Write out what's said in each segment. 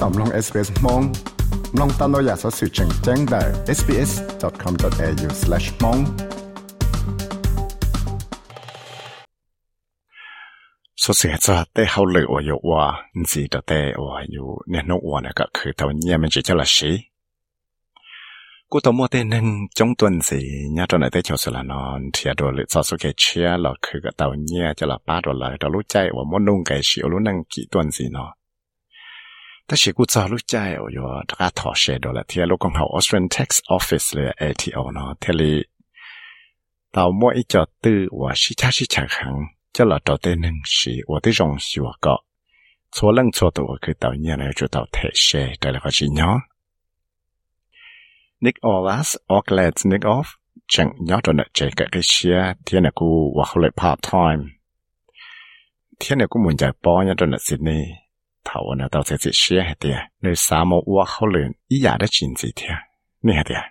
ต่อมลอง SBS มองลองตันเราอยากสอสื่อแจ้งแจ้งได้ sbs.com.au/mong สเสียจะเตะเขาเลยว่าอยู่ว่าจีแต่เตะว่าอยู่เนี่ยนกว่าเนี่ยก็คือตัวเนี่ยมันจะจะละชีกูตัวมัวเตนึงจงตัวนสิเนี่ยตอนไหนเตะเฉาสละนอนเทียดัวหรือสอสุเกเชียหรอคือกับตัวเนี่ยจะละป้าตัวเลยตัวรู้ใจว่ามันนุ่งไก่ชิวรู้นั่งกี่ตัวนสิเนาะ ถ้าชิกูจอลูกใจโอ้ยถ้าถอเชดละเทียลูกของเขา Austrian Tax Office เลย ATO เนาะเทลีตาวมั่วอีจอตื้อว่าชิชาชิชาขังจะหลอดเตนึงสีว่าที่รงสิวก็ชัวเรื่องชัวตัวคือตาวเนี่ยนะจุดตาวเทเชแต่ละก็ชิเนาะ Nick Olas Oglets Nick Off จังยอดนะเจกะกิเชียเทียนะกูว่าเขาเลย part time เทียนะกูมุ่งใจป้อนยอดนะสิดนีย์ thầu nợ tàu sẽ chỉ xe hết tiệt nơi xa mà và họ lại ý giả đã chín gì tiệt nè hết tiệt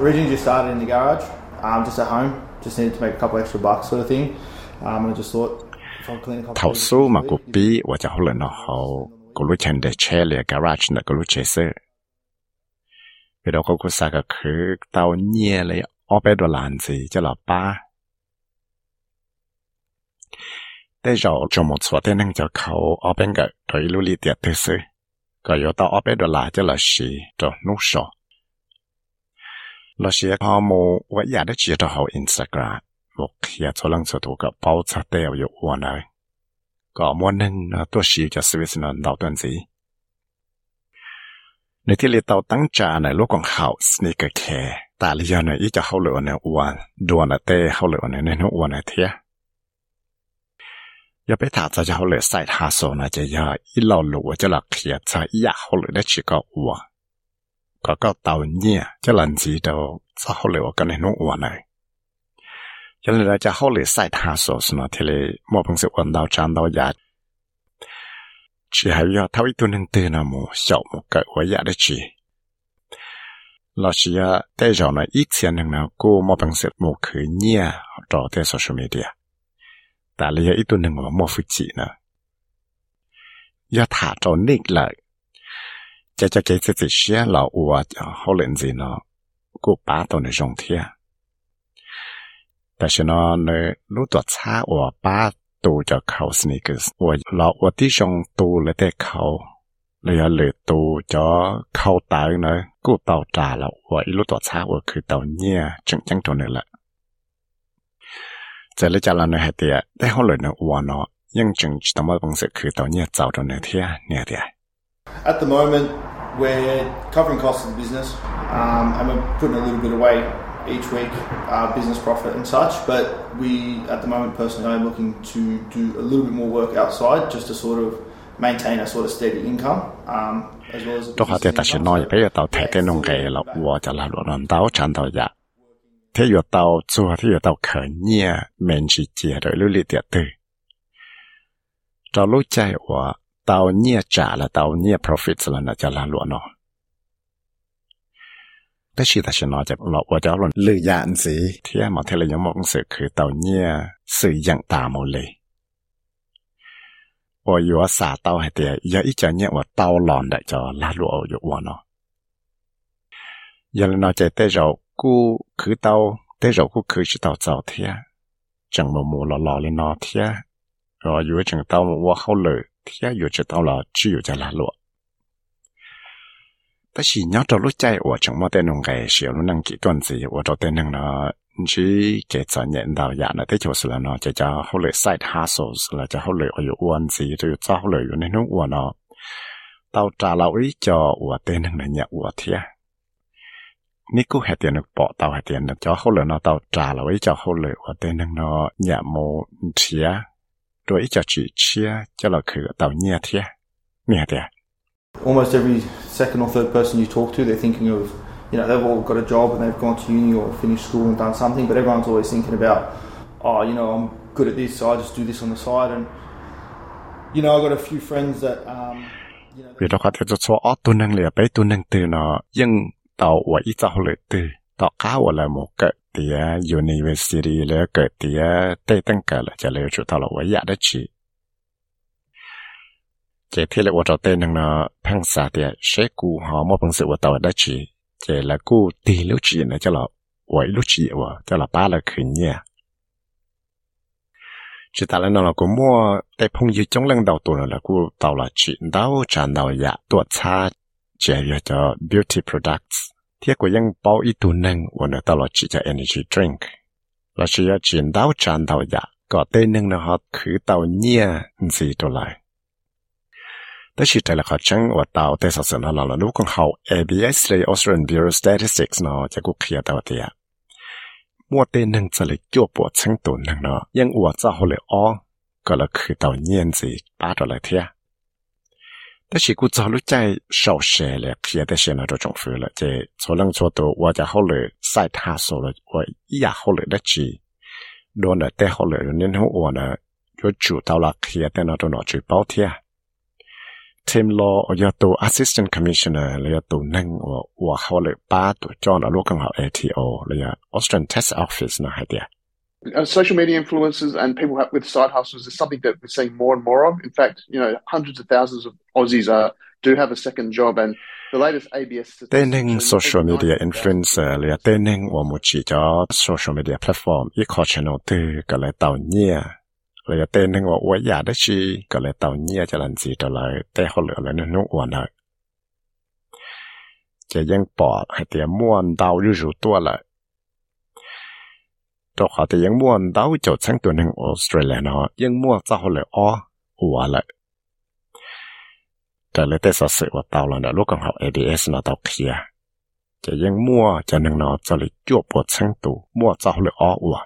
Originally just started in the garage, um, just at home, just needed to make a couple extra bucks sort of thing. Um, and I just thought if I clean a couple thầu of số mà cô bí và cho họ lại nó họ cô lúc chân để che liền garage nợ cô lúc chế sơ vì đó cô cô sa cái khứ tàu nhẹ lấy ได้เราจมสวดเด้นั่งจะเขาเอาเป็นกับถอยลุลีเตียเตซึก็ยต่อเอาเป็นดอลลาจะละสีตัวนุชอเราเชียพอมูว่าอยากได้เชียตัวเขาอินสตาแกรมบอกอยากจะลังสถูกับเป้าสเตลอยู่อ้วนเลยก็มวนหนึ่งตัวชีจะสวิสนนดาวตันสีในที่เรียตาตั้งจาในโลกของเขาสเนกเกอร์แคร์ตาลียนในอีจะเขาเหลือในอ้วนดวนเต้เขาเหลือในในอ้วนเทีย หลัวจะหลักเขียจะอยากเขาเหลือได้ชิก็วัวก็ก็เต่าเนี่ยจะหลันจีเดาจะเขาเหลือกันในนู้วันเลยยันเลยจะเขาเหลือใส่ทาโซสนะที่เลยมอพังสิวันดาวจา แต่เลียอีตัวหนึ่งว่าโมฟุจินะยาถาโจนิกเลยจะจะเกิดสิเชียเราอวดเขาเล่นสิเนาะกูป้าตัวในจงเทียแต่ฉันเนรู้ตัวช้าอวป้าตัวจะเขาสนิกส์อวเราอวดที่จงตัวเลยแต่เขาเลยเหลือตัวจะเข้าตายเนกูเตาจ่าเราอวดอีรู้ตัวช้าอวดคือเตาเนี่ยจึงจังตัวนี่แหละ จะเลยจะเราในเหตุได้เขาเลยเนอะว่าเนาะยังจังต้องมาบังสึกคือเต่าเนี่ยเจ้าตัวเนื้อเทียเนี่ยเดีย At the moment, we're covering costs of the business, um, and we're putting a little bit away each week, uh, business profit and such. But we, at the moment, personally, I'm looking to do a little bit more work outside just to sort of maintain a sort of steady income, um, as well as. a 都好在 business 但是 income. 呢， So 也不要到太给弄给了，我就来乱乱到缠到呀。 ที่อยู่เตาจัวที่อยู่เตาเขินเนี่ยเม็นจีเจียโดยลุลิเตียตือเรารู้ใจว่าเตาเนี่ยจ่าและเตาเนี่ย profit ละนะจะลาหลวเนาะแต่ชีตาชนอจะเราว่าจะหล่นลือยานสิเที่ยมาเทเลยมองสือคือเตาเนี่ยสื่ออย่างตาโมเลยว่าอยู่ว่าสาเตาให้เตียอย่าอีจะเนี่ยว่าเตาหลอนได้จะลาหลวอยู่วัวเนาะยันนอใจเต้เรา กูคือเตาแต่เรากูคือชิเตาเจ้าเทียจังมามูหล่อๆเลยเนาะเทียรออยู่จังเตาว่าเขาเลยเทียอยู่จะเตาละ只有จะละลว但是你要找路在我怎么在弄个小路能几段子，我找在弄了，你去给咱年到呀那这就是了呢，就叫后来 side hustles 了，就后来我有弯子，就有找后来有那种我呢，到炸了一叫我在弄了呀我天。 นี่กูเหตุนึกปอเตาเหตุนึกจะเขาเลยเนาะเตาจ่าเราไว้จะเขาเลยว่าเต้นนึงเนาะอย่าโมเทียโดยจะจีเชียจะเราคือเตาเนี่ยเทียเนี่ยเดีย almost every second or third person you talk to, they're thinking of, you know, they've all got a job and they've gone to uni or finished school and done something, but everyone's always thinking about, oh, you know, I'm good at this, so I just do this on the side. And, you know, I've got a few friends that, um, you know, ต่อว่าอีจ้าเลยตีต่อข้าวอะไรหมดเกิดเตียยูนิเวอร์ซิตี้เลยเกิดเตียเต้ตั้งเกิดละจะเลยชุดตลอดว่าอยากได้ชีเจที่เลยว่าจะเต้นนังเนาะพังสาเตียเชกูหอมว่าพังสือว่าต่อได้ชีเจละกูตีลูกชีนะจะหลอกว่าลูกชีว่าจะหลอกป้าละคืนเนี่ย chỉ ta là nó cũng mua tại phong dư trong lần đầu tuần là cô tàu là chuyện đau tràn đầu dạ tuột xa jaya ta beauty products thia ko yang pao i tu nang wan ta lo chi cha energy drink la chi ya chin dao chan dao ya ko te nang na ha khu tao nia nzi to lai ta chi ta la kha chang wa tao te sa san la la lu kong hao abs le australian bureau statistics no cha ku khia ta te ya mua te nang cha le kyo po chang tu nang no yang wa cha ho le o ก็ละคือเต่าเงียนสิป้าตัวละเทีย 但是我早就在少学了可以在学校就中学了。在初中初多我在后来在他说了我一样后来的去多呢在后来人家那我呢就住到了可以在那种老旧包天啊 timlow 我要读 assistant commissioner 你要读那我我后来把都叫了六根号 ato 你要 australian test office 那还得 Uh, social media influencers and people with side hustles is something that we're seeing more and more of. In fact, you know, hundreds of thousands of Aussies are do have a second job and the latest ABS Denning social media influencer le Denning wa mu chi cho social media platform. I kho channel te ka le tao nia le Denning wa wa ya de chi ka le tao nia cha lan chi to lai. Te ho le le nu wa na. จะยังปอดให้เตียม่วนดาวอยู่ตัวเลย งmua đào cho sang tuần nên Australia nóยังmua cho họ lựa o uống lạiแต่เลยแต่สsựว่าตาวแล้วนะลูกของเขา ABS นะตาวเคลียจะยังมั่วจะนึงเนาะจะเลยจวบปวดชั้งตูมั่วจะเลยอ้ออัว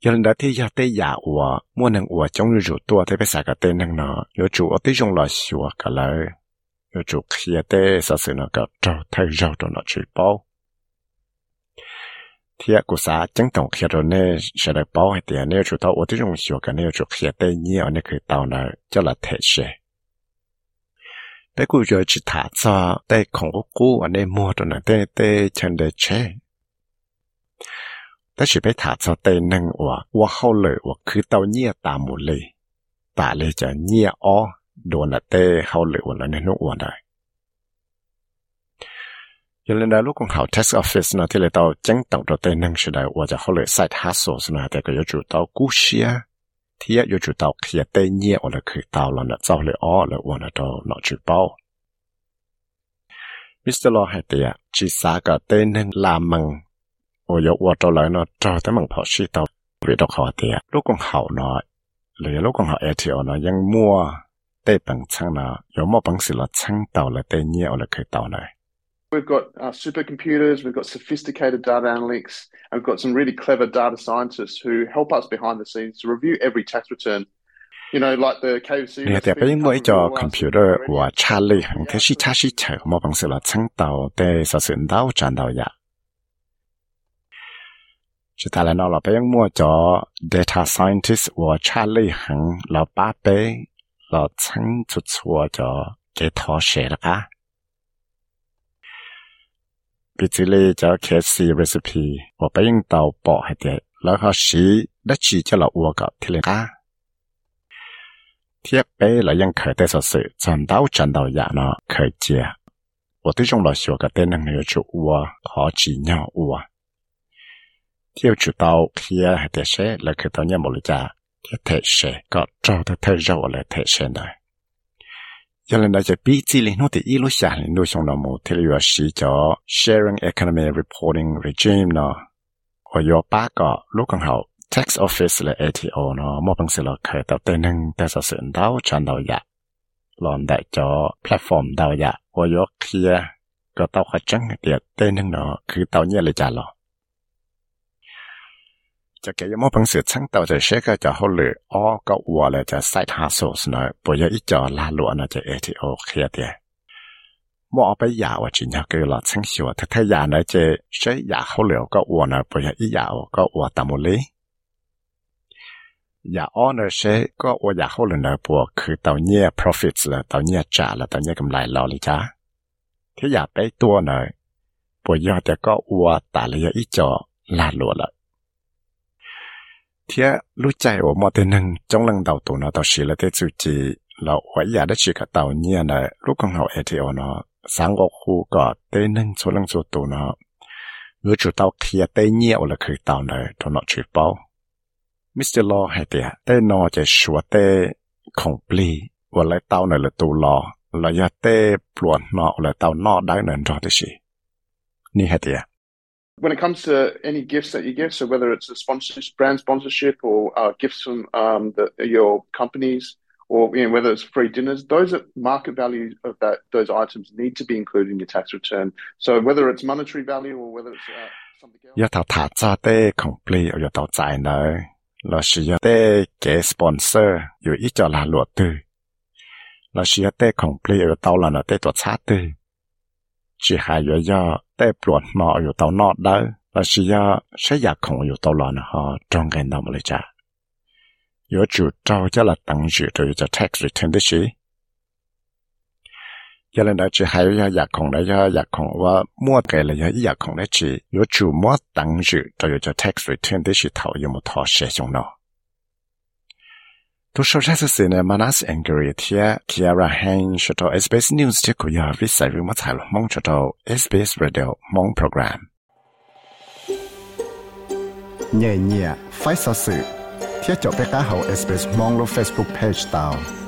giờ đã thấy giờ thấy giả ủa mua năng ủa ที่กูสาจังตรงเขียนเนี่ยเสด็จป้อให้เตียเนี่ยชุดทอวัดที่รงชัวกันเนี่ยชุดเขียนเตี้ยเนี่ยเนี่ยคือตอนนั้นจะละเทเชแต่กูจะจิตถาซอแต่ของกูกูอันนี้มัวตัวนั้นเต้เต้ฉันเดเชแต่ฉันไปถาซอเต้นึงว่าว่าเข้าเลยว่าคือเต้าเนี่ยตามหมดเลยตาเลยจะเนี่ยอ๋อโดนละเต้เข้าเลยว่าแล้วเนี่ยนุ่งว่าได้ 原来呢，如果好 test office 呢，ที่เรา到真等着对能时代，我就后来 site hustle 是呢，这个要做到故事啊，ที่要做到其实对捏我了去到了呢，早了哦了我呢都拿去包。Mr. Law 系啲啊，至少个对能拉蒙。我有我到来呢，找他们跑去到味道好啲啊。如果好呢，你如果好 ATO 呢，ยังมั่วได้本称呢，有冇本事啦，称到了对嘢我哋可以到呢。 We've got uh, supercomputers, we've got sophisticated data analytics, and we've got some really clever data scientists who help us behind the scenes to review every tax return. You know, like the KFC. 你哋俾应该做 computer 话查理行嘅是查是查，冇本事啦，称到对实算到赚到呀。chỉ ta là nó là bây giờ mua cho data scientist và Charlie hằng là ba bé là chân chút chua cho cái thọ sẽ là cả bị chỉ lấy cho KFC recipe và bây giờ tàu bỏ hết đấy là họ sĩ đã chỉ cho là uo gặp thì là cả thiết bé là ยัง khởi tới sự chân đau chân đau dạ nó khởi chia 我对中老学个电能有就我好几鸟我。theo chủ tàu kia hay thế sẽ là cái tàu nhà một lít giá thì thế sẽ có trâu thế thế rau là thế sẽ này Cho nên là cho biết chỉ liên nó thì ít lúc xa liên đối xong đó một thế là sử cho sharing economy reporting regime nó. Ở yo ba cái lúc còn hậu, tax office là ATO nó, một bằng sự là khởi tạo tên năng tại sao sự đào chọn đầu dạ làm đại cho platform đào dạ ở yo kia có tạo khai trắng để tên năng nó, cứ tàu nhà lấy trả จะเกี่ยมอพังเสือช่างเต่าจะเช็ก็จะฮอลหรืออ้อก็วัวเลยจะใส่ทาโซสนะปวยอีจอลาลัวนะจะเอทีโอเคเดียมอไปยาวจินยาเหลอดช่างชัวถ้าถ้ายานะจะใช้ยาฮอลเลยก็วัวนะปวยอียาวก็วัวตามุลีอย่าอ้อนเชก็วัวยากเข้าเลยนะปวคือเต่าเนี่ย profits ละเต่าเนี่ยจ่าละเต่าเนี่ยกำไรเราเลยจ้าที่อยากไปตัวหน่อยปวยยอดแต่ก็วัวตาเลยอีจอลาลัวละ ที่รู้ใจว่ามาแตหนึ่งจ้องลังดาวตัวเนาะต่อชีละเตจูจีเราหัวยาได้ชีกับเต่าเนี่ยนะลูกของเราเอทีโอเนาะสังกคูก็เต้นึ่งชลังชตัวเนาะหรือจุดเต่าเทียเต้เนี่ยอละคือเต่าเนาะตัวเนาะชีเป้ามิสเตอร์ลอให้เตียเต้นอจะชัวเต้ของปลีวัาไรเต่าเนาละตัวลอเราจะเต้ปลวนนาะละเต่านอได้เนินรอที่ชีนี่ให้เตีย When it comes to any gifts that you give, so whether it's a sponsorship, brand sponsorship or uh, gifts from um, the, your companies, or you know, whether it's free dinners, those are market value of that those items need to be included in your tax return. So whether it's monetary value or whether it's uh, something else. 要头塔咗啲 complete，要到在呢，老是要啲嘅 sponsor 要一就来落对，老是要啲 complete 要到了呢啲多差对， chỉ hai yếu do tê bột mà ở tàu nọ đó là chỉ do sẽ giả khổng yếu tàu lọ họ trong cái nọ mà cha yếu chủ trao cho là tăng dự rồi cho tax return đó chứ. Giờ nên đó chỉ hay do giả khổng đấy do không và mua cái là do giả không đấy chứ, yếu chủ mua tăng dự rồi cho tax return đó chỉ thầu yếu một thọ sẽ trong nó Tu sho cha se ne manas angry thia Kiara Hain sho to SBS News ti ku ya vi sai vi ma chai mong cho to SBS Radio mong program. Nhẹ nhẹ, phải sao sự. Thiết cho bé cá hậu SBS mong lo Facebook page tao.